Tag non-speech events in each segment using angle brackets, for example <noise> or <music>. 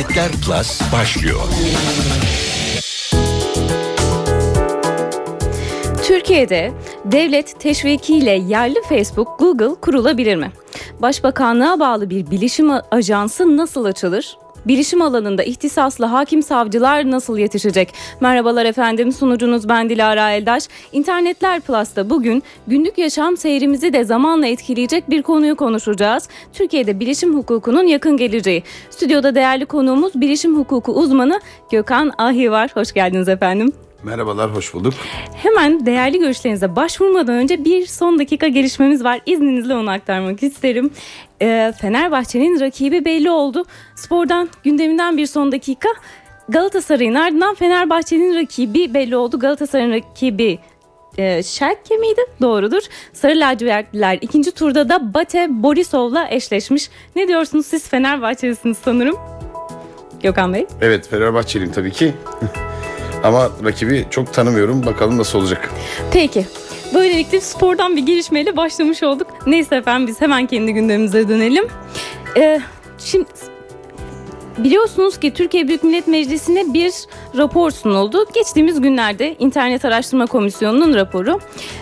İnternetler Plus başlıyor. Türkiye'de devlet teşvikiyle yerli Facebook, Google kurulabilir mi? Başbakanlığa bağlı bir bilişim ajansı nasıl açılır? Bilişim alanında ihtisaslı hakim savcılar nasıl yetişecek? Merhabalar efendim sunucunuz ben Dilara Eldaş. İnternetler Plus'ta bugün günlük yaşam seyrimizi de zamanla etkileyecek bir konuyu konuşacağız. Türkiye'de bilişim hukukunun yakın geleceği. Stüdyoda değerli konuğumuz bilişim hukuku uzmanı Gökhan Ahi var. Hoş geldiniz efendim. Merhabalar, hoş bulduk. Hemen değerli görüşlerinize başvurmadan önce bir son dakika gelişmemiz var. İzninizle onu aktarmak isterim. Ee, Fenerbahçe'nin rakibi belli oldu. Spordan gündeminden bir son dakika. Galatasaray'ın ardından Fenerbahçe'nin rakibi belli oldu. Galatasaray'ın rakibi e, Şerke miydi? Doğrudur. Sarı lacivertliler ikinci turda da Bate Borisov'la eşleşmiş. Ne diyorsunuz siz Fenerbahçelisiniz sanırım. Gökhan Bey. Evet Fenerbahçeliyim tabii ki. <laughs> Ama rakibi çok tanımıyorum. Bakalım nasıl olacak. Peki. Böylelikle spordan bir gelişmeyle başlamış olduk. Neyse efendim biz hemen kendi gündemimize dönelim. Ee, şimdi Biliyorsunuz ki Türkiye Büyük Millet Meclisi'ne bir rapor sunuldu. Geçtiğimiz günlerde İnternet Araştırma Komisyonu'nun raporu.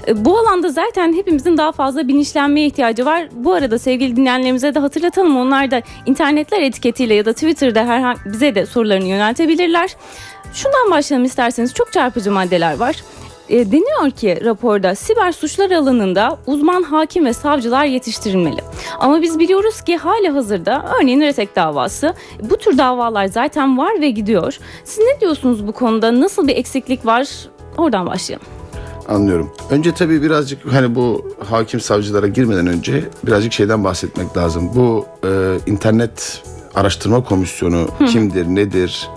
Ee, bu alanda zaten hepimizin daha fazla bilinçlenmeye ihtiyacı var. Bu arada sevgili dinleyenlerimize de hatırlatalım. Onlar da internetler etiketiyle ya da Twitter'da herhangi bize de sorularını yöneltebilirler. Şundan başlayalım isterseniz. Çok çarpıcı maddeler var. E, deniyor ki raporda siber suçlar alanında uzman hakim ve savcılar yetiştirilmeli. Ama biz biliyoruz ki hali hazırda örneğin Retek davası bu tür davalar zaten var ve gidiyor. Siz ne diyorsunuz bu konuda? Nasıl bir eksiklik var? Oradan başlayalım. Anlıyorum. Önce tabii birazcık hani bu hakim savcılara girmeden önce birazcık şeyden bahsetmek lazım. Bu e, internet araştırma komisyonu Hı. kimdir, nedir,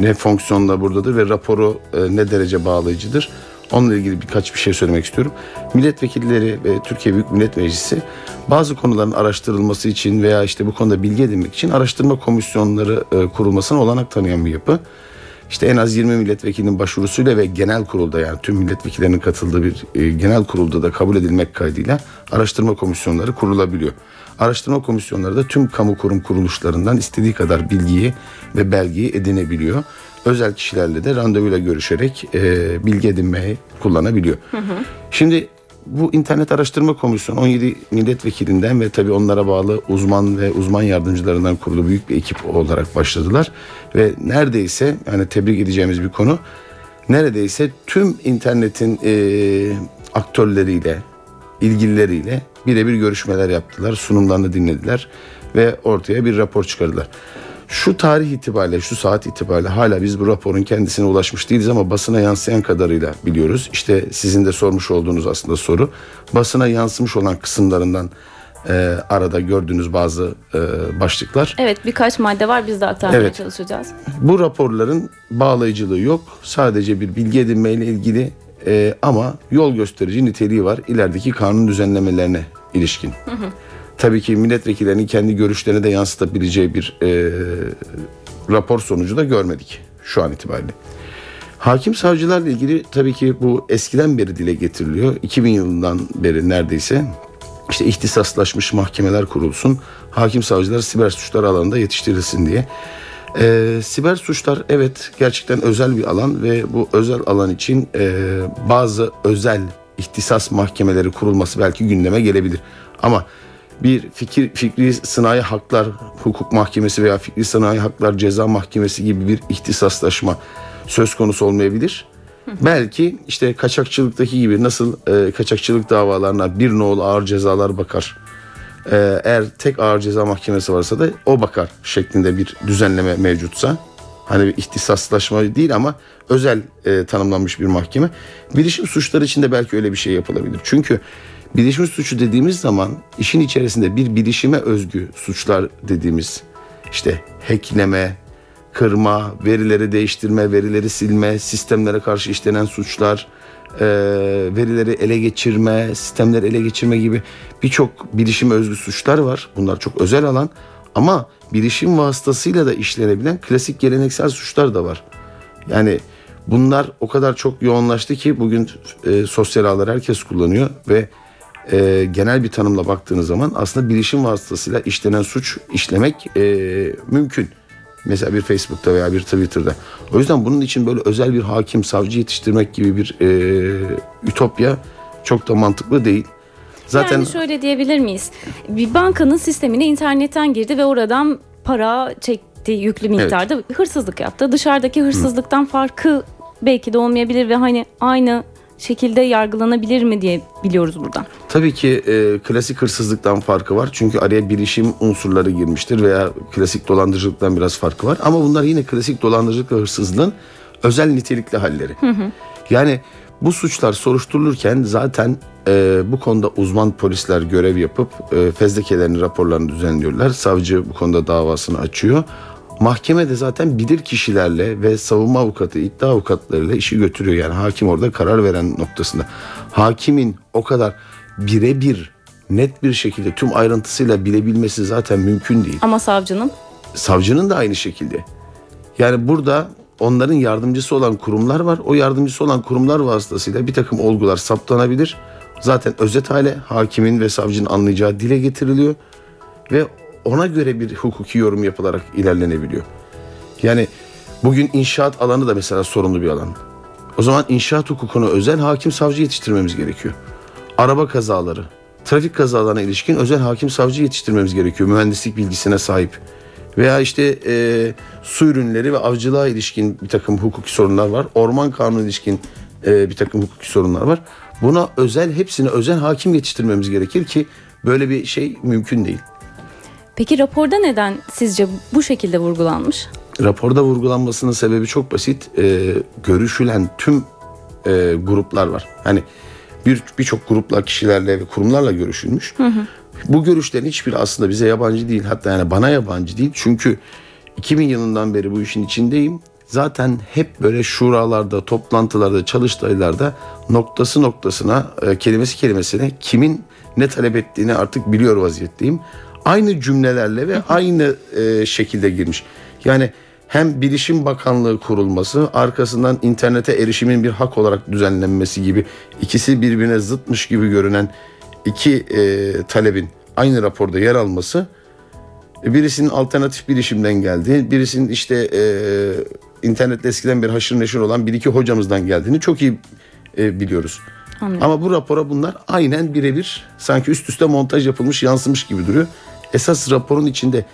ne fonksiyonla buradadır ve raporu e, ne derece bağlayıcıdır? Onunla ilgili birkaç bir şey söylemek istiyorum. Milletvekilleri ve Türkiye Büyük Millet Meclisi bazı konuların araştırılması için veya işte bu konuda bilgi edinmek için araştırma komisyonları e, kurulmasına olanak tanıyan bir yapı. İşte en az 20 milletvekilinin başvurusuyla ve genel kurulda yani tüm milletvekillerinin katıldığı bir e, genel kurulda da kabul edilmek kaydıyla araştırma komisyonları kurulabiliyor. Araştırma komisyonları da tüm kamu kurum kuruluşlarından istediği kadar bilgiyi ve belgeyi edinebiliyor. Özel kişilerle de randevuyla görüşerek e, bilgi edinmeyi kullanabiliyor. Hı hı. Şimdi bu internet araştırma komisyonu 17 milletvekilinden ve tabii onlara bağlı uzman ve uzman yardımcılarından kurulu büyük bir ekip olarak başladılar. Ve neredeyse yani tebrik edeceğimiz bir konu neredeyse tüm internetin e, aktörleriyle ilgilileriyle birebir görüşmeler yaptılar, sunumlarını dinlediler ve ortaya bir rapor çıkardılar. Şu tarih itibariyle, şu saat itibariyle hala biz bu raporun kendisine ulaşmış değiliz ama basına yansıyan kadarıyla biliyoruz. İşte sizin de sormuş olduğunuz aslında soru. Basına yansımış olan kısımlarından e, arada gördüğünüz bazı e, başlıklar. Evet birkaç madde var biz de aktarmaya evet. çalışacağız. Bu raporların bağlayıcılığı yok. Sadece bir bilgi edinmeyle ilgili e, ama yol gösterici niteliği var ilerideki kanun düzenlemelerine ilişkin. Hı hı. Tabii ki milletvekillerinin kendi görüşlerini de yansıtabileceği bir e, rapor sonucu da görmedik şu an itibariyle. Hakim savcılarla ilgili tabii ki bu eskiden beri dile getiriliyor. 2000 yılından beri neredeyse işte ihtisaslaşmış mahkemeler kurulsun. Hakim savcılar siber suçlar alanında yetiştirilsin diye. Ee, siber suçlar evet gerçekten özel bir alan ve bu özel alan için e, bazı özel ihtisas mahkemeleri kurulması belki gündeme gelebilir. Ama bir fikir fikri sanayi haklar hukuk mahkemesi veya fikri sanayi haklar ceza mahkemesi gibi bir ihtisaslaşma söz konusu olmayabilir. Belki işte kaçakçılıktaki gibi nasıl e, kaçakçılık davalarına bir nol ağır cezalar bakar. E, eğer tek ağır ceza mahkemesi varsa da o bakar şeklinde bir düzenleme mevcutsa. Hani bir ihtisaslaşma değil ama özel e, tanımlanmış bir mahkeme. Bilişim suçları için de belki öyle bir şey yapılabilir. Çünkü bilişim suçu dediğimiz zaman işin içerisinde bir bilişime özgü suçlar dediğimiz işte hackleme, kırma, verileri değiştirme, verileri silme, sistemlere karşı işlenen suçlar, e, verileri ele geçirme, sistemleri ele geçirme gibi birçok bilişim özgü suçlar var. Bunlar çok özel alan ama bilişim vasıtasıyla da işlenebilen klasik geleneksel suçlar da var. Yani bunlar o kadar çok yoğunlaştı ki bugün e, sosyal ağlar herkes kullanıyor ve e, genel bir tanımla baktığınız zaman aslında bilişim vasıtasıyla işlenen suç işlemek e, mümkün. Mesela bir Facebook'ta veya bir Twitter'da. O yüzden bunun için böyle özel bir hakim, savcı yetiştirmek gibi bir e, ütopya çok da mantıklı değil. Zaten yani şöyle diyebilir miyiz? Bir bankanın sistemine internetten girdi ve oradan para çekti yüklü miktarda evet. hırsızlık yaptı. Dışarıdaki hırsızlıktan Hı. farkı belki de olmayabilir ve hani aynı şekilde yargılanabilir mi diye biliyoruz buradan. Tabii ki e, klasik hırsızlıktan farkı var. Çünkü araya bilişim unsurları girmiştir veya klasik dolandırıcılıktan biraz farkı var. Ama bunlar yine klasik dolandırıcılık ve hırsızlığın özel nitelikli halleri. Hı hı. Yani bu suçlar soruşturulurken zaten e, bu konuda uzman polisler görev yapıp e, fezlekelerini raporlarını düzenliyorlar. Savcı bu konuda davasını açıyor. Mahkeme de zaten bilir kişilerle ve savunma avukatı, iddia avukatlarıyla işi götürüyor. Yani hakim orada karar veren noktasında. Hakimin o kadar birebir net bir şekilde tüm ayrıntısıyla bilebilmesi zaten mümkün değil. Ama savcının? Savcının da aynı şekilde. Yani burada onların yardımcısı olan kurumlar var. O yardımcısı olan kurumlar vasıtasıyla bir takım olgular saptanabilir. Zaten özet hale hakimin ve savcının anlayacağı dile getiriliyor. Ve ona göre bir hukuki yorum yapılarak ilerlenebiliyor. Yani bugün inşaat alanı da mesela sorunlu bir alan. O zaman inşaat hukukunu özel hakim savcı yetiştirmemiz gerekiyor. Araba kazaları, trafik kazalarına ilişkin özel hakim savcı yetiştirmemiz gerekiyor. Mühendislik bilgisine sahip. Veya işte e, su ürünleri ve avcılığa ilişkin bir takım hukuki sorunlar var. Orman kanunu ilişkin e, bir takım hukuki sorunlar var. Buna özel hepsine özel hakim yetiştirmemiz gerekir ki böyle bir şey mümkün değil. Peki raporda neden sizce bu şekilde vurgulanmış? Raporda vurgulanmasının sebebi çok basit. E, görüşülen tüm e, gruplar var. Hani bir birçok grupla, kişilerle ve kurumlarla görüşülmüş. Hı hı. Bu görüşlerin hiçbiri aslında bize yabancı değil. Hatta yani bana yabancı değil. Çünkü 2000 yılından beri bu işin içindeyim. Zaten hep böyle şuralarda, toplantılarda, çalıştaylarda noktası noktasına, e, kelimesi kelimesine kimin ne talep ettiğini artık biliyor vaziyetteyim aynı cümlelerle ve aynı e, şekilde girmiş. Yani hem Bilişim Bakanlığı kurulması, arkasından internete erişimin bir hak olarak düzenlenmesi gibi ikisi birbirine zıtmış gibi görünen iki e, talebin aynı raporda yer alması birisinin alternatif bilişimden geldiği, birisinin işte e, internette eskiden bir haşır neşir olan bir iki hocamızdan geldiğini çok iyi e, biliyoruz. Anladım. Ama bu rapora bunlar aynen birebir sanki üst üste montaj yapılmış yansımış gibi duruyor. Esas raporun içinde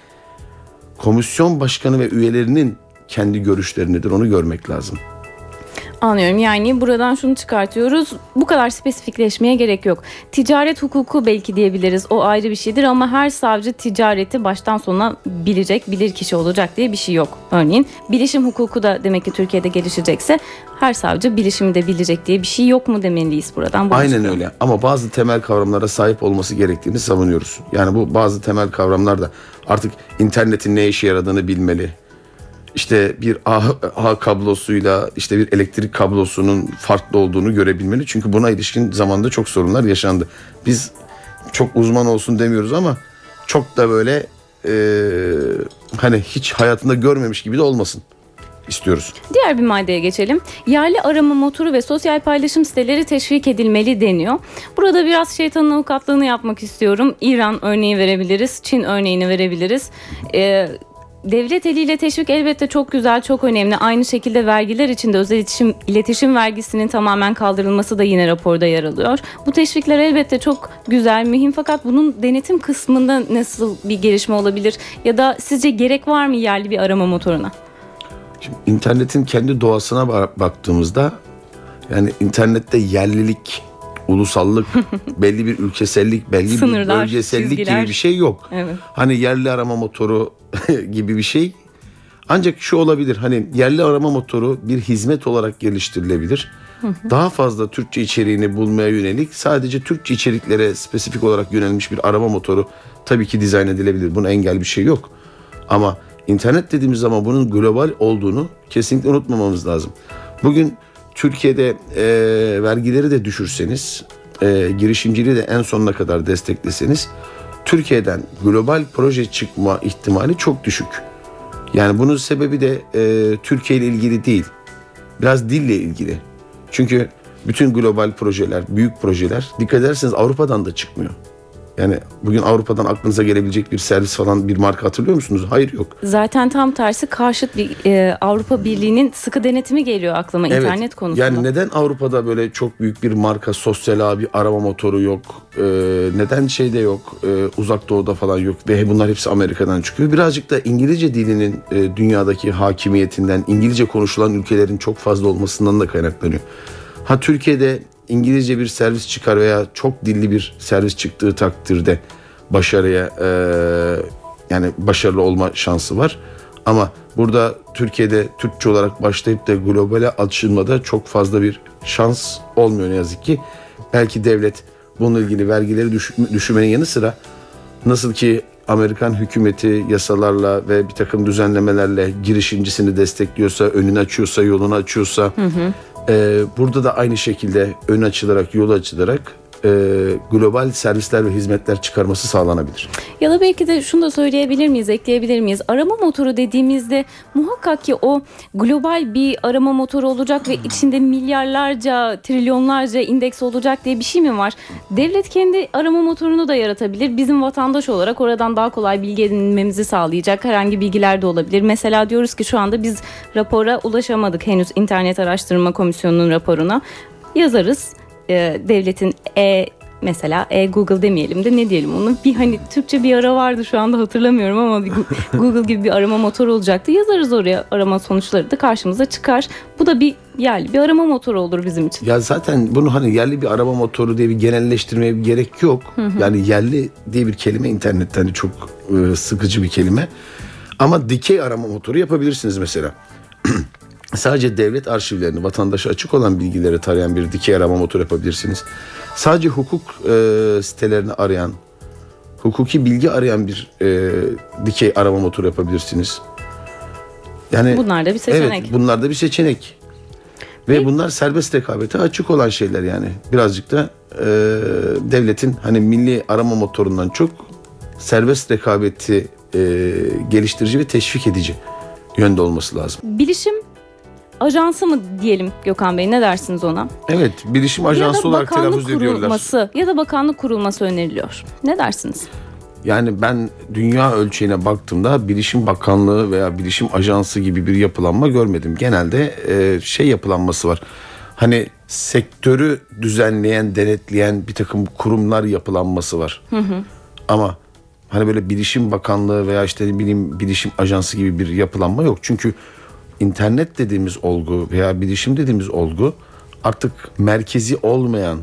komisyon başkanı ve üyelerinin kendi görüşleri nedir onu görmek lazım. Anlıyorum. Yani buradan şunu çıkartıyoruz. Bu kadar spesifikleşmeye gerek yok. Ticaret hukuku belki diyebiliriz. O ayrı bir şeydir ama her savcı ticareti baştan sona bilecek, bilir kişi olacak diye bir şey yok. Örneğin bilişim hukuku da demek ki Türkiye'de gelişecekse her savcı bilişimi de bilecek diye bir şey yok mu demeliyiz buradan. Bu Aynen öyle. Ama bazı temel kavramlara sahip olması gerektiğini savunuyoruz. Yani bu bazı temel kavramlar da artık internetin ne işe yaradığını bilmeli işte bir ağ, ağ kablosuyla işte bir elektrik kablosunun farklı olduğunu görebilmeli. Çünkü buna ilişkin zamanda çok sorunlar yaşandı. Biz çok uzman olsun demiyoruz ama çok da böyle e, hani hiç hayatında görmemiş gibi de olmasın istiyoruz. Diğer bir maddeye geçelim. Yerli arama motoru ve sosyal paylaşım siteleri teşvik edilmeli deniyor. Burada biraz şeytanın avukatlığını yapmak istiyorum. İran örneği verebiliriz, Çin örneğini verebiliriz. Ee, devlet eliyle teşvik elbette çok güzel, çok önemli. Aynı şekilde vergiler için de özel iletişim, iletişim vergisinin tamamen kaldırılması da yine raporda yer alıyor. Bu teşvikler elbette çok güzel, mühim fakat bunun denetim kısmında nasıl bir gelişme olabilir? Ya da sizce gerek var mı yerli bir arama motoruna? Şimdi internetin kendi doğasına baktığımızda yani internette yerlilik ulusallık, <laughs> belli bir ülkesellik, belli Sınırlar, bir bölgesellik çizgiler. gibi bir şey yok. Evet. Hani yerli arama motoru <laughs> gibi bir şey. Ancak şu olabilir hani yerli arama motoru bir hizmet olarak geliştirilebilir. Daha fazla Türkçe içeriğini bulmaya yönelik sadece Türkçe içeriklere spesifik olarak yönelmiş bir arama motoru tabii ki dizayn edilebilir. Buna engel bir şey yok. Ama internet dediğimiz zaman bunun global olduğunu kesinlikle unutmamamız lazım. Bugün Türkiye'de e, vergileri de düşürseniz, e, girişimciliği de en sonuna kadar destekleseniz Türkiye'den global proje çıkma ihtimali çok düşük. Yani bunun sebebi de e, Türkiye ile ilgili değil. Biraz dille ilgili. Çünkü bütün global projeler, büyük projeler dikkat ederseniz Avrupa'dan da çıkmıyor. Yani bugün Avrupa'dan aklınıza gelebilecek bir servis falan bir marka hatırlıyor musunuz? Hayır yok. Zaten tam tersi karşıt bir e, Avrupa Birliği'nin sıkı denetimi geliyor aklıma Evet. internet konusunda. Yani neden Avrupa'da böyle çok büyük bir marka sosyal abi arama motoru yok? Ee, neden şeyde yok? Ee, uzak doğuda falan yok ve bunlar hepsi Amerika'dan çıkıyor. Birazcık da İngilizce dilinin e, dünyadaki hakimiyetinden, İngilizce konuşulan ülkelerin çok fazla olmasından da kaynaklanıyor. Ha Türkiye'de İngilizce bir servis çıkar veya çok dilli bir servis çıktığı takdirde başarıya e, yani başarılı olma şansı var. Ama burada Türkiye'de Türkçe olarak başlayıp da globale açılmada çok fazla bir şans olmuyor ne yazık ki. Belki devlet bununla ilgili vergileri düş- düşürmenin yanı sıra nasıl ki Amerikan hükümeti yasalarla ve bir takım düzenlemelerle girişimcisini destekliyorsa, önünü açıyorsa, yolunu açıyorsa e, burada da aynı şekilde ön açılarak, yol açılarak e, global servisler ve hizmetler çıkarması sağlanabilir. Ya da belki de şunu da söyleyebilir miyiz, ekleyebilir miyiz? Arama motoru dediğimizde muhakkak ki o global bir arama motoru olacak ve içinde milyarlarca, trilyonlarca indeks olacak diye bir şey mi var? Devlet kendi arama motorunu da yaratabilir. Bizim vatandaş olarak oradan daha kolay bilgi edinmemizi sağlayacak herhangi bilgiler de olabilir. Mesela diyoruz ki şu anda biz rapora ulaşamadık henüz İnternet Araştırma Komisyonu'nun raporuna. Yazarız e, devletin e mesela e, Google demeyelim de ne diyelim onu bir hani Türkçe bir ara vardı şu anda hatırlamıyorum ama bir <laughs> Google gibi bir arama motoru olacaktı yazarız oraya arama sonuçları da karşımıza çıkar bu da bir yerli bir arama motoru olur bizim için Ya zaten bunu hani yerli bir araba motoru diye bir genelleştirmeye bir gerek yok. Yani yerli diye bir kelime internette hani çok e, sıkıcı bir kelime. Ama dikey arama motoru yapabilirsiniz mesela. <clears throat> Sadece devlet arşivlerini, vatandaşa açık olan bilgileri tarayan bir dikey arama motoru yapabilirsiniz. Sadece hukuk e, sitelerini arayan, hukuki bilgi arayan bir e, dikey arama motoru yapabilirsiniz. Yani bunlar da bir seçenek Evet bunlar da bir seçenek. Ve bunlar serbest rekabete açık olan şeyler yani. Birazcık da e, devletin hani milli arama motorundan çok serbest rekabeti e, geliştirici ve teşvik edici yönde olması lazım. bilişim ajansı mı diyelim Gökhan Bey ne dersiniz ona Evet bilişim ajansı olarak telaffuz ediyorlar. ya da bakanlık kurulması öneriliyor ne dersiniz Yani ben dünya ölçeğine baktığımda bilişim bakanlığı veya bilişim ajansı gibi bir yapılanma görmedim. Genelde e, şey yapılanması var. Hani sektörü düzenleyen, denetleyen bir takım kurumlar yapılanması var. Ama hani böyle bilişim bakanlığı veya işte bileyim bilişim ajansı gibi bir yapılanma yok. Çünkü internet dediğimiz olgu veya bilişim dediğimiz olgu artık merkezi olmayan,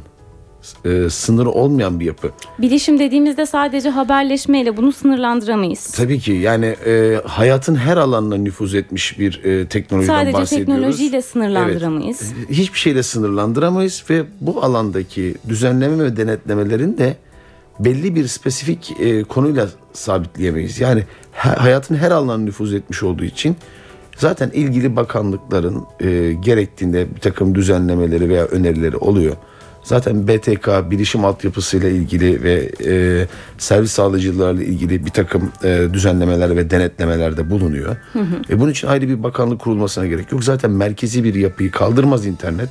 e, sınırı olmayan bir yapı. bilişim dediğimizde sadece haberleşmeyle bunu sınırlandıramayız Tabii ki yani e, hayatın her alanına nüfuz etmiş bir e, teknolojiden Sadece bahsediyoruz. teknolojiyle sınırlandıramayız. Evet. Hiçbir şeyle sınırlandıramayız ve bu alandaki düzenleme ve denetlemelerin de belli bir spesifik e, konuyla sabitleyemeyiz. Yani ha- hayatın her alanına nüfuz etmiş olduğu için zaten ilgili bakanlıkların e, gerektiğinde bir takım düzenlemeleri veya önerileri oluyor. Zaten BTK bilişim altyapısıyla ilgili ve e, servis sağlayıcılarla ilgili bir takım e, düzenlemeler ve denetlemelerde bulunuyor. E, bunun için ayrı bir bakanlık kurulmasına gerek yok. Zaten merkezi bir yapıyı kaldırmaz internet.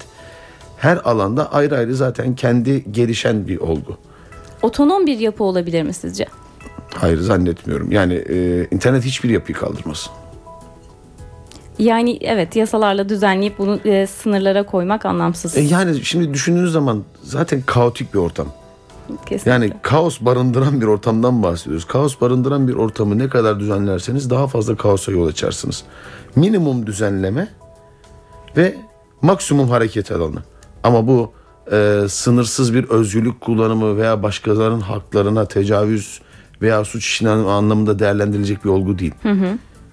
Her alanda ayrı ayrı zaten kendi gelişen bir olgu. Otonom bir yapı olabilir mi sizce? Hayır zannetmiyorum. Yani e, internet hiçbir yapıyı kaldırmaz. Yani evet yasalarla düzenleyip bunu e, sınırlara koymak anlamsız. E, yani şimdi düşündüğünüz zaman zaten kaotik bir ortam. Kesinlikle. Yani kaos barındıran bir ortamdan bahsediyoruz. Kaos barındıran bir ortamı ne kadar düzenlerseniz daha fazla kaosa yol açarsınız. Minimum düzenleme ve maksimum hareket alanı. Ama bu e, sınırsız bir özgürlük kullanımı veya başkalarının haklarına tecavüz veya suç işlem anlamında değerlendirilecek bir olgu değil.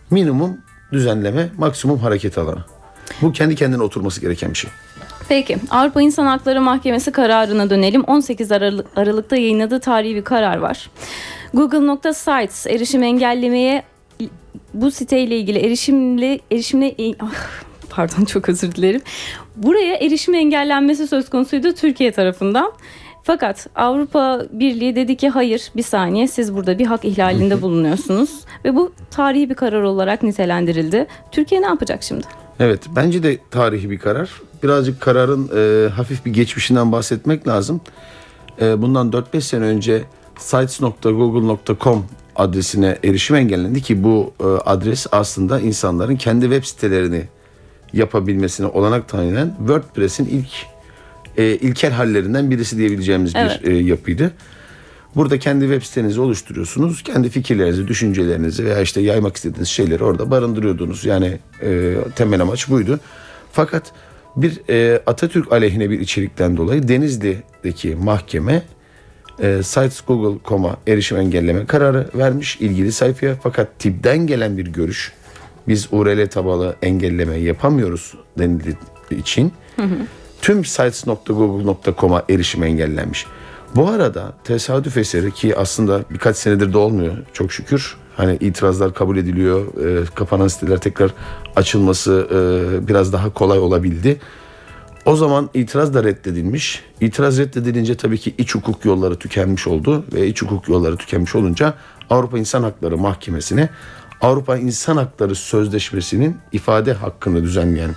Minimum düzenleme, maksimum hareket alanı. Bu kendi kendine oturması gereken bir şey. Peki Avrupa İnsan Hakları Mahkemesi kararına dönelim. 18 Aralık, Aralık'ta yayınladığı tarihi bir karar var. Google.sites erişim engellemeye bu siteyle ilgili erişimle erişimle Ah, pardon çok özür dilerim. Buraya erişim engellenmesi söz konusuydu Türkiye tarafından. Fakat Avrupa Birliği dedi ki hayır bir saniye siz burada bir hak ihlalinde bulunuyorsunuz ve bu tarihi bir karar olarak nitelendirildi. Türkiye ne yapacak şimdi? Evet bence de tarihi bir karar. Birazcık kararın e, hafif bir geçmişinden bahsetmek lazım. E, bundan 4-5 sene önce sites.google.com adresine erişim engellendi ki bu e, adres aslında insanların kendi web sitelerini yapabilmesine olanak tanıyan WordPress'in ilk e, ilkel hallerinden birisi diyebileceğimiz Evet. bir e, yapıydı. Burada kendi web sitenizi oluşturuyorsunuz. Kendi fikirlerinizi, düşüncelerinizi veya işte yaymak istediğiniz şeyleri orada barındırıyordunuz. Yani e, temel amaç buydu. Fakat bir e, Atatürk aleyhine bir içerikten dolayı Denizli'deki mahkeme e, sites.google.com'a erişim engelleme kararı vermiş ilgili sayfaya. Fakat TİB'den gelen bir görüş biz URL tabanlı engelleme yapamıyoruz denildiği için tüm sites.google.com'a erişim engellenmiş. Bu arada tesadüf eseri ki aslında birkaç senedir de olmuyor çok şükür. Hani itirazlar kabul ediliyor. e, kapanan siteler tekrar açılması e, biraz daha kolay olabildi. O zaman itiraz da reddedilmiş. İtiraz reddedilince tabii ki iç hukuk yolları tükenmiş oldu ve iç hukuk yolları tükenmiş olunca Avrupa İnsan Hakları Mahkemesi'ne Avrupa İnsan Hakları Sözleşmesi'nin ifade hakkını düzenleyen,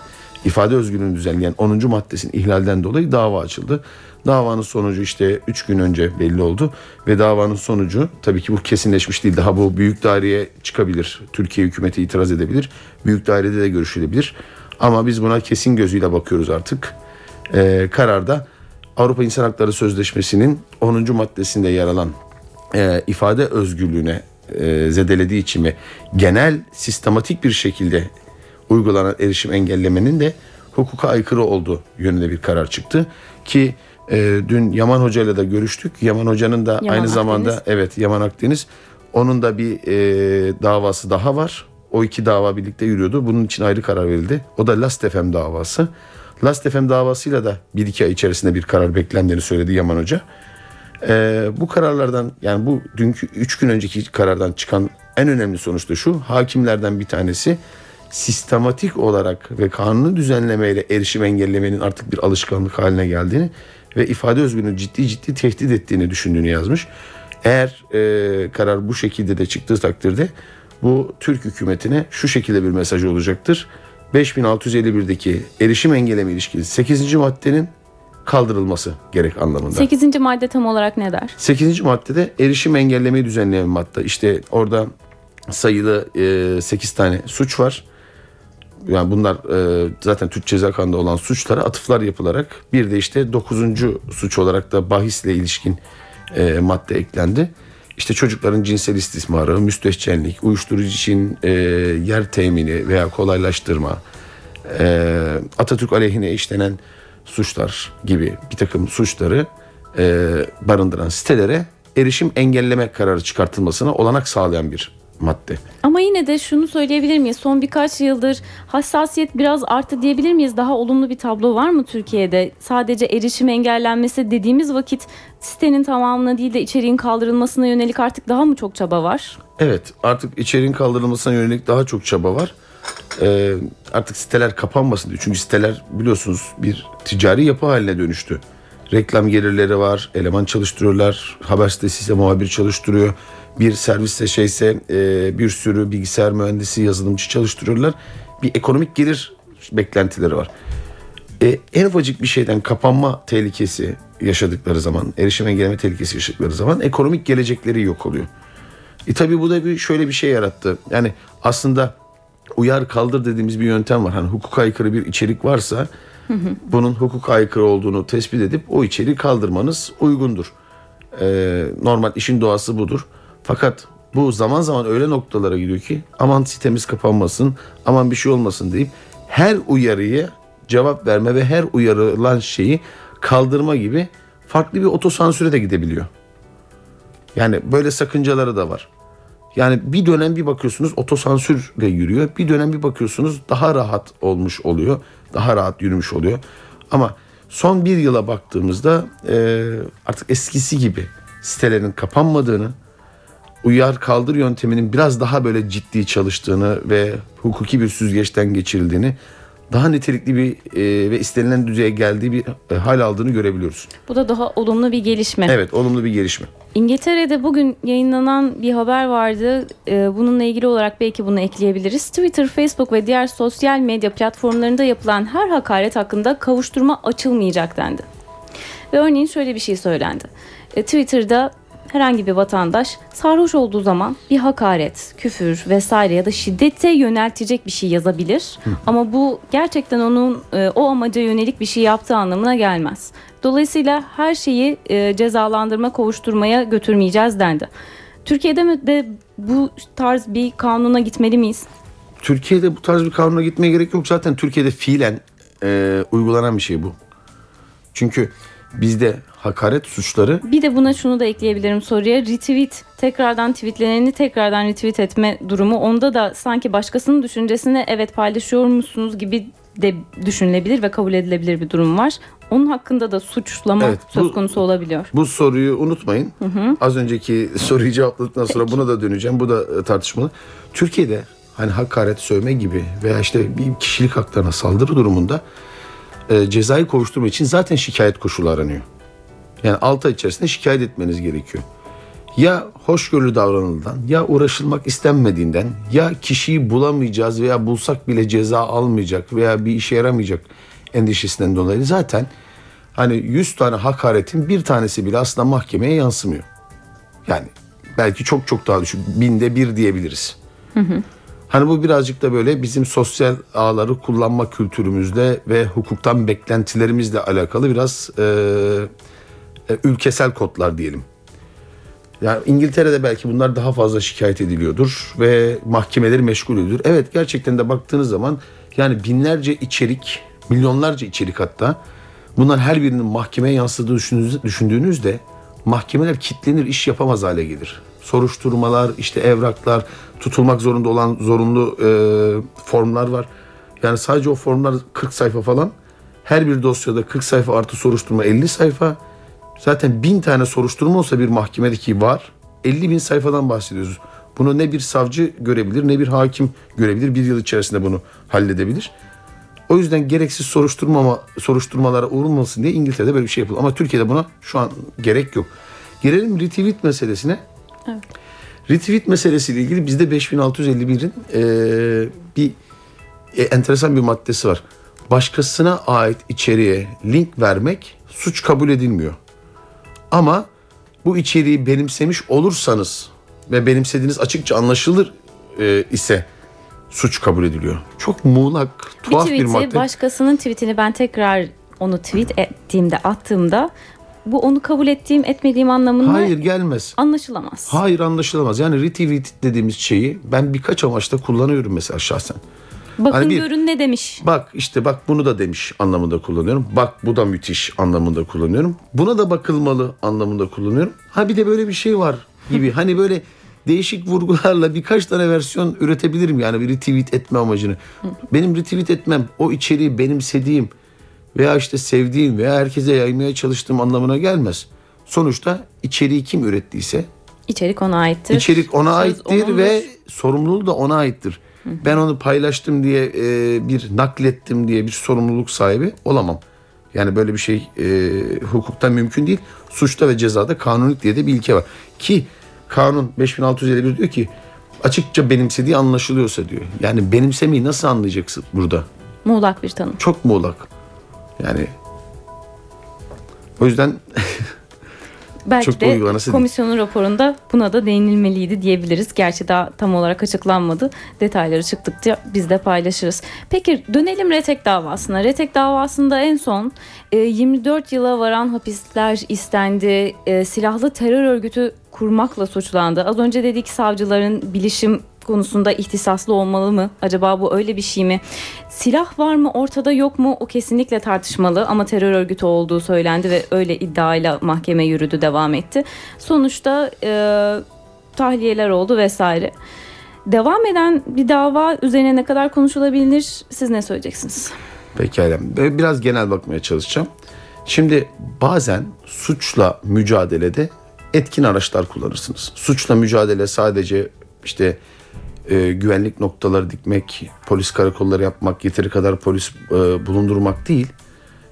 ifade özgürlüğünü düzenleyen 10. maddesinin ihlalden dolayı dava açıldı. Davanın sonucu işte 3 gün önce belli oldu ve davanın sonucu tabii ki bu kesinleşmiş değil. Daha bu büyük daireye çıkabilir. Türkiye hükümeti itiraz edebilir. Büyük dairede de görüşülebilir. Ama biz buna kesin gözüyle bakıyoruz artık. Ee, kararda Avrupa İnsan Hakları Sözleşmesi'nin 10. maddesinde yer alan e, ifade özgürlüğüne e, zedelediği için ve genel sistematik bir şekilde uygulanan erişim engellemenin de hukuka aykırı olduğu yönünde bir karar çıktı ki e, dün Yaman Hoca ile de görüştük. Yaman Hoca'nın da Yaman aynı zamanda Akdeniz. evet Yaman Akdeniz onun da bir e, davası daha var. O iki dava birlikte yürüyordu. Bunun için ayrı karar verildi. O da Last FM davası. Last FM davasıyla da bir iki ay içerisinde bir karar beklendiğini söyledi Yaman Hoca. Ee, bu kararlardan yani bu dünkü 3 gün önceki karardan çıkan en önemli sonuç da şu. Hakimlerden bir tanesi sistematik olarak ve kanunu düzenlemeyle erişim engellemenin artık bir alışkanlık haline geldiğini ve ifade özgürlüğünü ciddi ciddi tehdit ettiğini düşündüğünü yazmış. Eğer e, karar bu şekilde de çıktığı takdirde bu Türk hükümetine şu şekilde bir mesaj olacaktır. 5651'deki erişim engelleme ilişkili 8. maddenin kaldırılması gerek anlamında. 8. madde tam olarak ne der? 8. maddede erişim engellemeyi düzenleyen madde. İşte orada sayılı 8 tane suç var. Yani bunlar e, zaten Türk Ceza Kanunu'nda olan suçlara atıflar yapılarak bir de işte 9. suç olarak da bahisle ilişkin e, madde eklendi. İşte çocukların cinsel istismarı, müstehcenlik, uyuşturucu için e, yer temini veya kolaylaştırma, e, Atatürk aleyhine işlenen suçlar gibi bir takım suçları e, barındıran sitelere erişim engelleme kararı çıkartılmasına olanak sağlayan bir madde. Ama yine de şunu söyleyebilir miyiz? Son birkaç yıldır hassasiyet biraz arttı diyebilir miyiz? Daha olumlu bir tablo var mı Türkiye'de? Sadece erişim engellenmesi dediğimiz vakit sitenin tamamına değil de içeriğin kaldırılmasına yönelik artık daha mı çok çaba var? Evet artık içeriğin kaldırılmasına yönelik daha çok çaba var. Ee, artık siteler kapanmasın diye. Çünkü siteler biliyorsunuz bir ticari yapı haline dönüştü. Reklam gelirleri var, eleman çalıştırıyorlar, haber sitesi ise muhabir çalıştırıyor. Bir serviste şeyse e, bir sürü bilgisayar mühendisi, yazılımcı çalıştırıyorlar. Bir ekonomik gelir beklentileri var. E, en ufacık bir şeyden kapanma tehlikesi yaşadıkları zaman, erişim engelleme tehlikesi yaşadıkları zaman ekonomik gelecekleri yok oluyor. E tabi bu da bir şöyle bir şey yarattı. Yani aslında uyar kaldır dediğimiz bir yöntem var. Hani hukuka aykırı bir içerik varsa <laughs> bunun hukuka aykırı olduğunu tespit edip o içeriği kaldırmanız uygundur. Ee, normal işin doğası budur. Fakat bu zaman zaman öyle noktalara gidiyor ki aman sitemiz kapanmasın, aman bir şey olmasın deyip her uyarıya cevap verme ve her uyarılan şeyi kaldırma gibi farklı bir otosansüre de gidebiliyor. Yani böyle sakıncaları da var. Yani bir dönem bir bakıyorsunuz otosansürle yürüyor. Bir dönem bir bakıyorsunuz daha rahat olmuş oluyor. Daha rahat yürümüş oluyor. Ama son bir yıla baktığımızda e, artık eskisi gibi sitelerin kapanmadığını, uyar kaldır yönteminin biraz daha böyle ciddi çalıştığını ve hukuki bir süzgeçten geçirildiğini, daha nitelikli bir e, ve istenilen düzeye geldiği bir e, hal aldığını görebiliyoruz. Bu da daha olumlu bir gelişme. Evet, olumlu bir gelişme. İngiltere'de bugün yayınlanan bir haber vardı. Ee, Bununla ilgili olarak belki bunu ekleyebiliriz. Twitter, Facebook ve diğer sosyal medya platformlarında yapılan her hakaret hakkında kavuşturma açılmayacak dendi. Ve örneğin şöyle bir şey söylendi. E, Twitter'da herhangi bir vatandaş sarhoş olduğu zaman bir hakaret, küfür vesaire ya da şiddete yöneltecek bir şey yazabilir. Ama bu gerçekten onun e, o amaca yönelik bir şey yaptığı anlamına gelmez. Dolayısıyla her şeyi e, cezalandırma, kovuşturmaya götürmeyeceğiz dendi. Türkiye'de mi de bu tarz bir kanuna gitmeli miyiz? Türkiye'de bu tarz bir kanuna gitmeye gerek yok. Zaten Türkiye'de fiilen e, uygulanan bir şey bu. Çünkü bizde hakaret suçları Bir de buna şunu da ekleyebilirim soruya. Retweet, tekrardan tweetleneni tekrardan retweet etme durumu. Onda da sanki başkasının düşüncesini evet paylaşıyor musunuz gibi de düşünülebilir ve kabul edilebilir bir durum var. Onun hakkında da suçlama Evet, bu- söz konusu olabiliyor. Bu soruyu unutmayın. Az önceki soruyu cevapladıktan sonra buna da döneceğim. Bu da e, tartışmalı. Türkiye'de hani hakaret, sövme gibi veya işte bir kişilik haklarına saldırı durumunda e, cezayı kovuşturma için zaten şikayet koşulu aranıyor. Yani 6 ay içerisinde şikayet etmeniz gerekiyor. Ya hoşgörülü davranıldığından ya uğraşılmak istenmediğinden ya kişiyi bulamayacağız veya bulsak bile ceza almayacak veya bir işe yaramayacak endişesinden dolayı zaten hani 100 tane hakaretin bir tanesi bile aslında mahkemeye yansımıyor. Yani belki çok çok daha düşük binde bir diyebiliriz. Hani bu birazcık da böyle bizim sosyal ağları kullanma kültürümüzle ve hukuktan beklentilerimizle alakalı biraz e, ülkesel kodlar diyelim. Yani İngiltere'de belki bunlar daha fazla şikayet ediliyordur ve mahkemeleri meşgul ediyor. Evet gerçekten de baktığınız zaman yani binlerce içerik, milyonlarca içerik hatta bunlar her birinin mahkemeye yansıdığı düşündüğünüz- düşündüğünüzde mahkemeler kitlenir, iş yapamaz hale gelir. Soruşturmalar, işte evraklar, tutulmak zorunda olan zorunlu e, formlar var. Yani sadece o formlar 40 sayfa falan. Her bir dosyada 40 sayfa artı soruşturma 50 sayfa. Zaten bin tane soruşturma olsa bir mahkemedeki var. 50 bin sayfadan bahsediyoruz. Bunu ne bir savcı görebilir ne bir hakim görebilir. Bir yıl içerisinde bunu halledebilir. O yüzden gereksiz soruşturmama, soruşturmalara uğrulmasın diye İngiltere'de böyle bir şey yapılıyor. Ama Türkiye'de buna şu an gerek yok. Gelelim retweet meselesine. Evet. Retweet meselesiyle ilgili bizde 5651'in eee, bir e, enteresan bir maddesi var. Başkasına ait içeriğe link vermek suç kabul edilmiyor. Ama bu içeriği benimsemiş olursanız ve benimsediğiniz açıkça anlaşılır e, ise suç kabul ediliyor. Çok muğlak, Bir tuhaf bir, tweet'i madde. başkasının tweetini ben tekrar onu tweet ettiğimde attığımda bu onu kabul ettiğim etmediğim anlamında Hayır gelmez. anlaşılamaz. Hayır anlaşılamaz. Yani retweet dediğimiz şeyi ben birkaç amaçta kullanıyorum mesela şahsen. Bakın Hani bir- görün ne demiş. Bak işte bak bunu da demiş anlamında kullanıyorum. Bak bu da müthiş anlamında kullanıyorum. Buna da bakılmalı anlamında kullanıyorum. Ha bir de böyle bir şey var gibi. <laughs> hani böyle değişik vurgularla birkaç tane versiyon üretebilirim yani bir retweet etme amacını. Benim retweet etmem o içeriği benimsediğim veya işte sevdiğim veya herkese yaymaya çalıştığım anlamına gelmez. Sonuçta içeriği kim ürettiyse İçerik ona aittir. İçerik ona Söz aittir onundur. ve sorumluluğu da ona aittir. Ben onu paylaştım diye e, bir naklettim diye bir sorumluluk sahibi olamam. Yani böyle bir şey e, hukukta mümkün değil. Suçta ve cezada kanunluk diye de bir ilke var. Ki kanun 5651 diyor ki açıkça benimsediği anlaşılıyorsa diyor. Yani benimsemeyi nasıl anlayacaksın burada? muğlak bir tanım. Çok muğlak. Yani o yüzden <laughs> Belki Çok de değil. komisyonun raporunda buna da değinilmeliydi diyebiliriz. Gerçi daha tam olarak açıklanmadı. Detayları çıktıkça biz de paylaşırız. Peki dönelim Retek davasına. Retek davasında en son e, 24 yıla varan hapisler istendi. E, Silahlı terör örgütü kurmakla suçlandı. Az önce dedik savcıların bilişim konusunda ihtisaslı olmalı mı? Acaba bu öyle bir şey mi? Silah var mı ortada yok mu? O kesinlikle tartışmalı ama terör örgütü olduğu söylendi ve öyle iddiayla mahkeme yürüdü devam etti. Sonuçta e, tahliyeler oldu vesaire. Devam eden bir dava üzerine ne kadar konuşulabilir? Siz ne söyleyeceksiniz? Pekala. Biraz genel bakmaya çalışacağım. Şimdi bazen suçla mücadelede etkin araçlar kullanırsınız. Suçla mücadele sadece işte e, güvenlik noktaları dikmek, polis karakolları yapmak, yeteri kadar polis e, bulundurmak değil.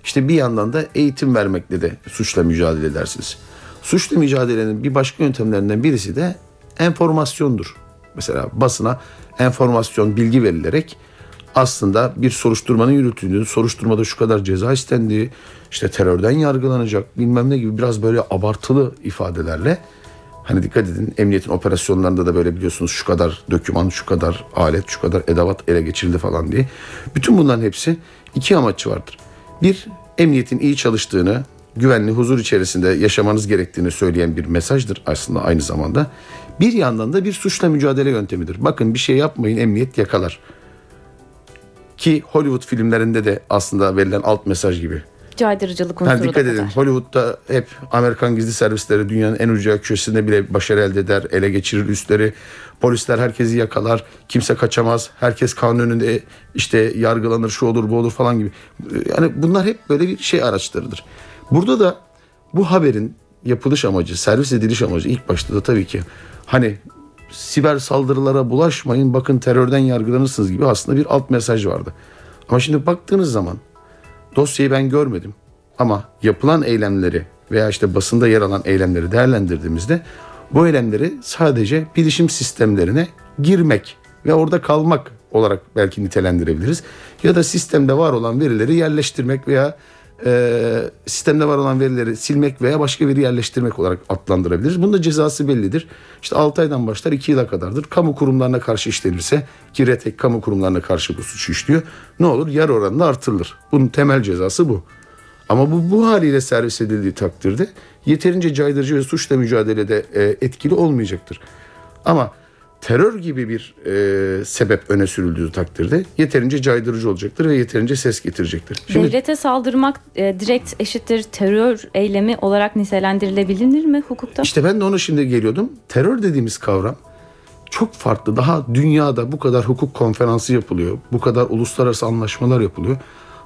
İşte bir yandan da eğitim vermekle de suçla mücadele edersiniz. Suçla mücadelenin bir başka yöntemlerinden birisi de enformasyondur. Mesela basına enformasyon, bilgi verilerek aslında bir soruşturmanın yürütüldüğü, soruşturmada şu kadar ceza istendiği, işte terörden yargılanacak bilmem ne gibi biraz böyle abartılı ifadelerle Hani dikkat edin emniyetin operasyonlarında da böyle biliyorsunuz şu kadar döküman, şu kadar alet, şu kadar edavat ele geçirildi falan diye. Bütün bunların hepsi iki amaçı vardır. Bir, emniyetin iyi çalıştığını, güvenli, huzur içerisinde yaşamanız gerektiğini söyleyen bir mesajdır aslında aynı zamanda. Bir yandan da bir suçla mücadele yöntemidir. Bakın bir şey yapmayın emniyet yakalar. Ki Hollywood filmlerinde de aslında verilen alt mesaj gibi. Caydırıcılık unsuru Yani dikkat da edin kadar. Hollywood'da hep Amerikan gizli servisleri dünyanın en ucu köşesinde bile başarı elde eder. Ele geçirir üstleri. Polisler herkesi yakalar. Kimse kaçamaz. Herkes kanun önünde işte yargılanır şu olur bu olur falan gibi. Yani bunlar hep böyle bir şey araçlarıdır. Burada da bu haberin yapılış amacı, servis ediliş amacı ilk başta da tabii ki hani siber saldırılara bulaşmayın bakın terörden yargılanırsınız gibi aslında bir alt mesaj vardı. Ama şimdi baktığınız zaman dosyayı ben görmedim. Ama yapılan eylemleri veya işte basında yer alan eylemleri değerlendirdiğimizde bu eylemleri sadece bilişim sistemlerine girmek ve orada kalmak olarak belki nitelendirebiliriz. Ya da sistemde var olan verileri yerleştirmek veya e, sistemde var olan verileri silmek veya başka veri yerleştirmek olarak adlandırabiliriz. Bunun da cezası bellidir. İşte 6 aydan başlar 2 yıla kadardır. Kamu kurumlarına karşı işlenirse ki RETEK kamu kurumlarına karşı bu suçu işliyor. Ne olur? Yer oranında artırılır. Bunun temel cezası bu. Ama bu bu haliyle servis edildiği takdirde yeterince caydırıcı ve suçla mücadelede e, etkili olmayacaktır. Ama terör gibi bir e, sebep öne sürüldüğü takdirde yeterince caydırıcı olacaktır ve yeterince ses getirecektir. Şimdi Devlete saldırmak e, direkt eşittir terör eylemi olarak nitelendirilebilir mi hukukta? İşte ben de ona şimdi geliyordum. Terör dediğimiz kavram çok farklı. Daha dünyada bu kadar hukuk konferansı yapılıyor. Bu kadar uluslararası anlaşmalar yapılıyor.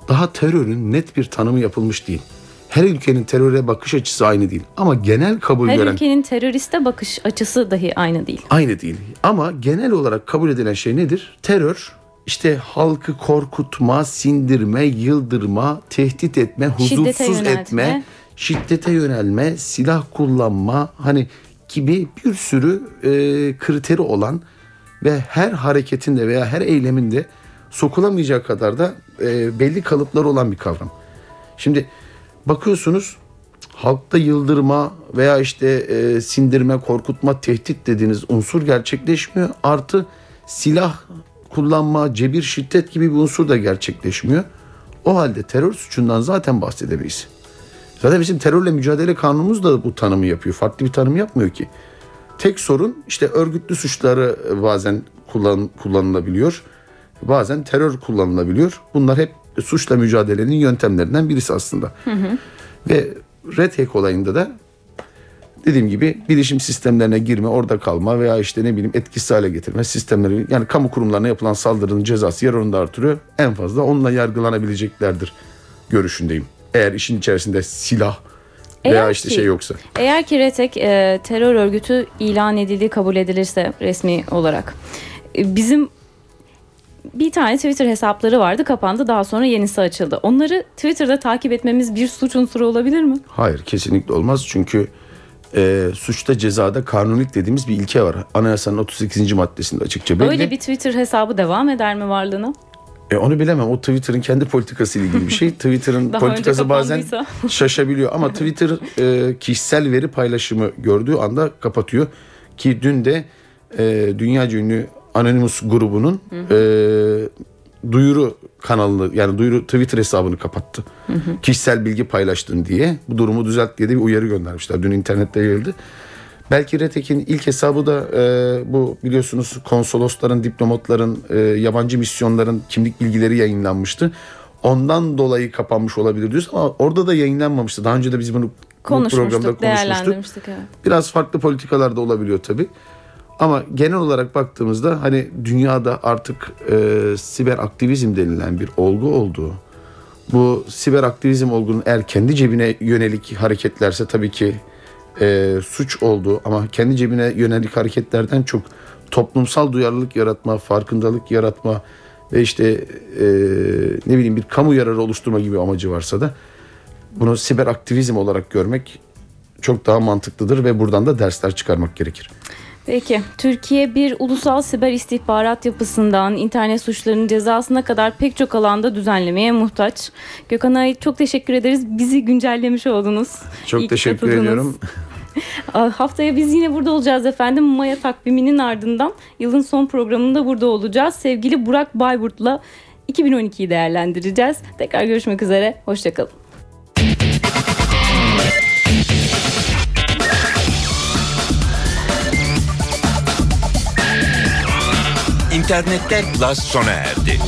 Daha terörün net bir tanımı yapılmış değil. Her ülkenin teröre bakış açısı aynı değil. Ama genel kabul Her gören ülkenin teröriste bakış açısı dahi aynı değil. aynı değil. Ama genel olarak kabul edilen şey nedir? Terör işte halkı korkutma, sindirme, yıldırma, tehdit etme, Şiddete huzursuz yöneltme. etme, şiddete yönelme, silah kullanma hani gibi bir sürü e, kriteri olan ve her hareketinde veya her eyleminde sokulamayacak kadar da e, belli kalıpları olan bir kavram. Şimdi bakıyorsunuz halkta yıldırma veya işte e, sindirme, korkutma, tehdit dediğiniz unsur gerçekleşmiyor. Artı silah kullanma, cebir, şiddet gibi bir unsur da gerçekleşmiyor. O halde terör suçundan zaten bahsedemeyiz. Zaten bizim terörle mücadele kanunumuz da bu tanımı yapıyor. Farklı bir tanım yapmıyor ki. Tek sorun işte örgütlü suçları bazen kullan, kullanılabiliyor. Bazen terör kullanılabiliyor. Bunlar hep suçla mücadelenin yöntemlerinden birisi aslında. Ve Red Hack olayında da dediğim gibi bilişim sistemlerine girme, orada kalma veya işte ne bileyim etkisiz hale getirme sistemleri yani kamu kurumlarına yapılan saldırının cezası yer oranda artırıyor. En fazla onunla yargılanabileceklerdir görüşündeyim. Eğer işin içerisinde silah veya Eğer işte ki- şey yoksa. Eğer ki RETEK e, terör örgütü ilan edildiği kabul edilirse resmi olarak e, bizim bir tane Twitter hesapları vardı kapandı daha sonra yenisi açıldı. Onları Twitter'da takip etmemiz bir suç unsuru olabilir mi? Hayır kesinlikle olmaz çünkü e, suçta cezada kanunilik dediğimiz bir ilke var. Anayasanın 38. maddesinde açıkça belli. Öyle bir Twitter hesabı devam eder mi varlığına? E, onu bilemem. O Twitter'ın kendi politikası ile ilgili bir şey. <laughs> Twitter'ın politikası bazen <laughs> şaşabiliyor ama Twitter e, kişisel veri paylaşımı gördüğü anda kapatıyor. Ki dün de e, dünyaca ünlü Anonymous grubunun e, duyuru kanalını yani duyuru Twitter hesabını kapattı. Kişisel bilgi paylaştın diye bu durumu düzelt diye de bir uyarı göndermişler. Dün internette yayıldı. Belki Retek'in ilk hesabı da e, bu biliyorsunuz konsolosların, diplomatların, e, yabancı misyonların kimlik bilgileri yayınlanmıştı. Ondan dolayı kapanmış olabilir diyoruz ama orada da yayınlanmamıştı. Daha önce de biz bunu bu programda Konuşmuştuk, konuşmuştuk. Evet. Biraz farklı politikalar da olabiliyor tabii. Ama genel olarak baktığımızda hani dünyada artık e, siber aktivizm denilen bir olgu olduğu. Bu siber aktivizm olgunun eğer kendi cebine yönelik hareketlerse tabii ki e, suç olduğu ama kendi cebine yönelik hareketlerden çok toplumsal duyarlılık yaratma, farkındalık yaratma ve işte e, ne bileyim bir kamu yararı oluşturma gibi amacı varsa da bunu siber aktivizm olarak görmek çok daha mantıklıdır ve buradan da dersler çıkarmak gerekir. Peki, Türkiye bir ulusal siber istihbarat yapısından internet suçlarının cezasına kadar pek çok alanda düzenlemeye muhtaç. Gökhan Ay çok teşekkür ederiz. Bizi güncellemiş oldunuz. Çok İyi teşekkür katıldınız. ediyorum. Aa, <laughs> Haftaya biz yine burada olacağız efendim. Maya takviminin ardından yılın son programında burada olacağız. Sevgili Burak Bayburt'la 2012'yi değerlendireceğiz. Tekrar görüşmek üzere. Hoşçakalın. İnternette Plus sona erdi.